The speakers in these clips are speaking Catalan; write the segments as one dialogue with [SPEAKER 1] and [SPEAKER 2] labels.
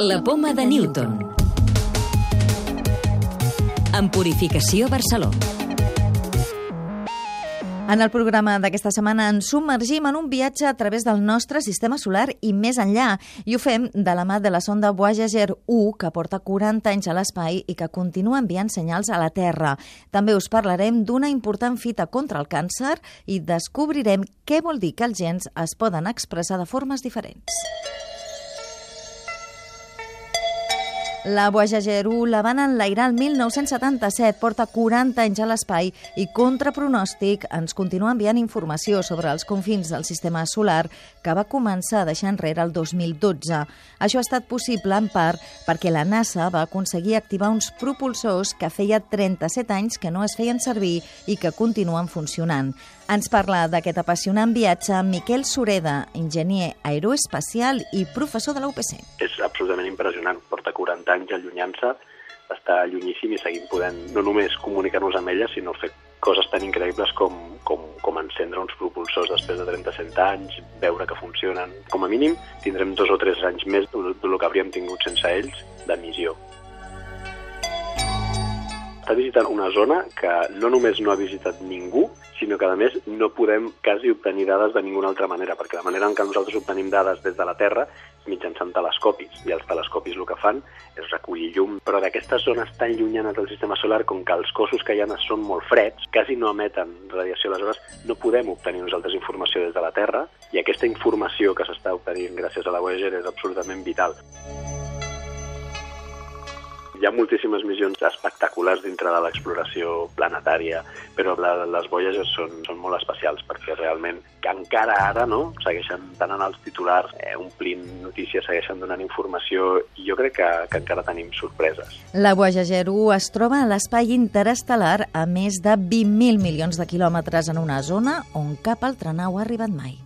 [SPEAKER 1] La poma de Newton. En Purificació Barcelona.
[SPEAKER 2] En el programa d'aquesta setmana ens submergim en un viatge a través del nostre sistema solar i més enllà. I ho fem de la mà de la sonda Voyager 1, que porta 40 anys a l'espai i que continua enviant senyals a la Terra. També us parlarem d'una important fita contra el càncer i descobrirem què vol dir que els gens es poden expressar de formes diferents. La Voyager 1 la van enlairar el 1977, porta 40 anys a l'espai i contra pronòstic ens continua enviant informació sobre els confins del sistema solar que va començar a deixar enrere el 2012. Això ha estat possible en part perquè la NASA va aconseguir activar uns propulsors que feia 37 anys que no es feien servir i que continuen funcionant. Ens parla d'aquest apassionant viatge Miquel Sureda, enginyer aeroespacial i professor de la UPC.
[SPEAKER 3] És absolutament impressionant. Porta 40 anys allunyant-se, està llunyíssim i seguim podent no només comunicar-nos amb ella, sinó fer coses tan increïbles com, com, com encendre uns propulsors després de 37 anys, veure que funcionen. Com a mínim tindrem dos o tres anys més del que hauríem tingut sense ells de missió. Està visitant una zona que no només no ha visitat ningú, sinó que a més no podem quasi obtenir dades de ninguna altra manera, perquè la manera en què nosaltres obtenim dades des de la Terra és mitjançant telescopis, i els telescopis el que fan és recollir llum, però d'aquestes zones tan llunyanes del sistema solar, com que els cossos que hi ha són molt freds, quasi no emeten radiació, aleshores no podem obtenir nosaltres informació des de la Terra, i aquesta informació que s'està obtenint gràcies a la Voyager és absolutament vital. Hi ha moltíssimes missions espectaculars dintre de l'exploració planetària, però la, les Voyager són, són molt especials perquè realment que encara ara no, segueixen donant els titulars, eh, omplint notícies, segueixen donant informació i jo crec que, que encara tenim sorpreses.
[SPEAKER 2] La Voyager 1 es troba a l'espai interestel·lar a més de 20.000 milions de quilòmetres en una zona on cap altra nau ha arribat mai.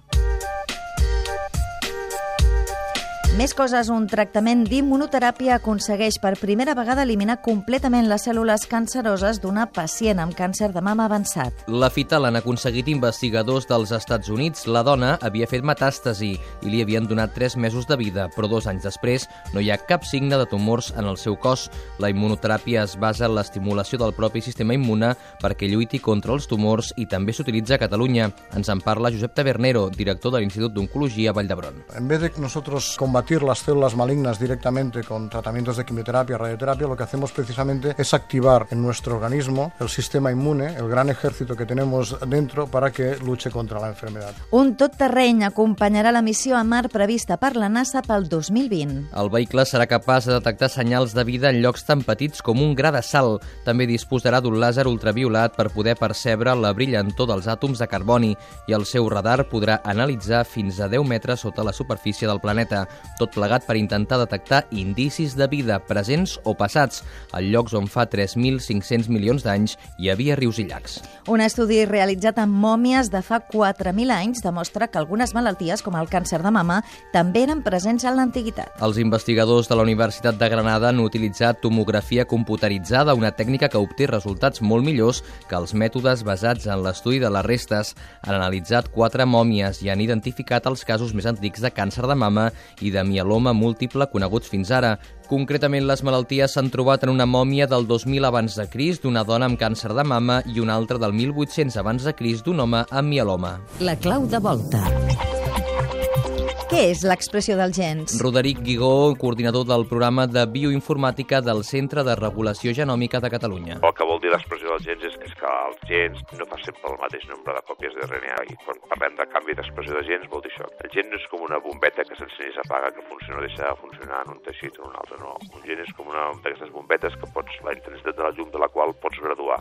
[SPEAKER 2] Més coses, un tractament d'immunoteràpia aconsegueix per primera vegada eliminar completament les cèl·lules canceroses d'una pacient amb càncer de mama avançat.
[SPEAKER 4] La fita l'han aconseguit investigadors dels Estats Units. La dona havia fet metàstasi i li havien donat 3 mesos de vida, però dos anys després no hi ha cap signe de tumors en el seu cos. La immunoteràpia es basa en l'estimulació del propi sistema immune perquè lluiti contra els tumors i també s'utilitza a Catalunya. Ens en parla Josep Tabernero, director de l'Institut d'Oncologia Vall d'Hebron.
[SPEAKER 5] En vez de nosotros combatir combatir las células malignas directamente con tratamientos de quimioterapia, radioterapia, lo que hacemos precisamente es activar en nuestro organismo el sistema inmune, el gran ejército que tenemos dentro para que luche contra la enfermedad.
[SPEAKER 2] Un tot terreny acompanyarà la missió a Mar prevista per la NASA pel 2020.
[SPEAKER 4] El vehicle serà capaç de detectar senyals de vida en llocs tan petits com un gra de sal. També disposarà d'un làser ultraviolat per poder percebre la brillantor dels àtoms de carboni i el seu radar podrà analitzar fins a 10 metres sota la superfície del planeta tot plegat per intentar detectar indicis de vida presents o passats a llocs on fa 3.500 milions d'anys hi havia rius i llacs.
[SPEAKER 2] Un estudi realitzat amb mòmies de fa 4.000 anys demostra que algunes malalties, com el càncer de mama, també eren presents en l'antiguitat.
[SPEAKER 4] Els investigadors de la Universitat de Granada han utilitzat tomografia computeritzada, una tècnica que obté resultats molt millors que els mètodes basats en l'estudi de les restes. Han analitzat quatre mòmies i han identificat els casos més antics de càncer de mama i de mieloma múltiple coneguts fins ara. Concretament, les malalties s'han trobat en una mòmia del 2000 abans de Crist d'una dona amb càncer de mama i una altra del 1800 abans de Crist d'un home amb mieloma.
[SPEAKER 1] La clau de volta.
[SPEAKER 2] Què és l'expressió dels gens?
[SPEAKER 4] Roderic Guigó, coordinador del programa de bioinformàtica del Centre de Regulació Genòmica de Catalunya.
[SPEAKER 6] El que vol dir l'expressió dels gens és, és que els gens no fa sempre el mateix nombre de còpies de RNA i quan parlem de canvi d'expressió de gens vol dir això. El gen no és com una bombeta que s'encén i s'apaga, que funciona o deixa de funcionar en un teixit o en un altre, no. Un gen és com una d'aquestes bombetes que pots, la intensitat de la llum de la qual pots graduar.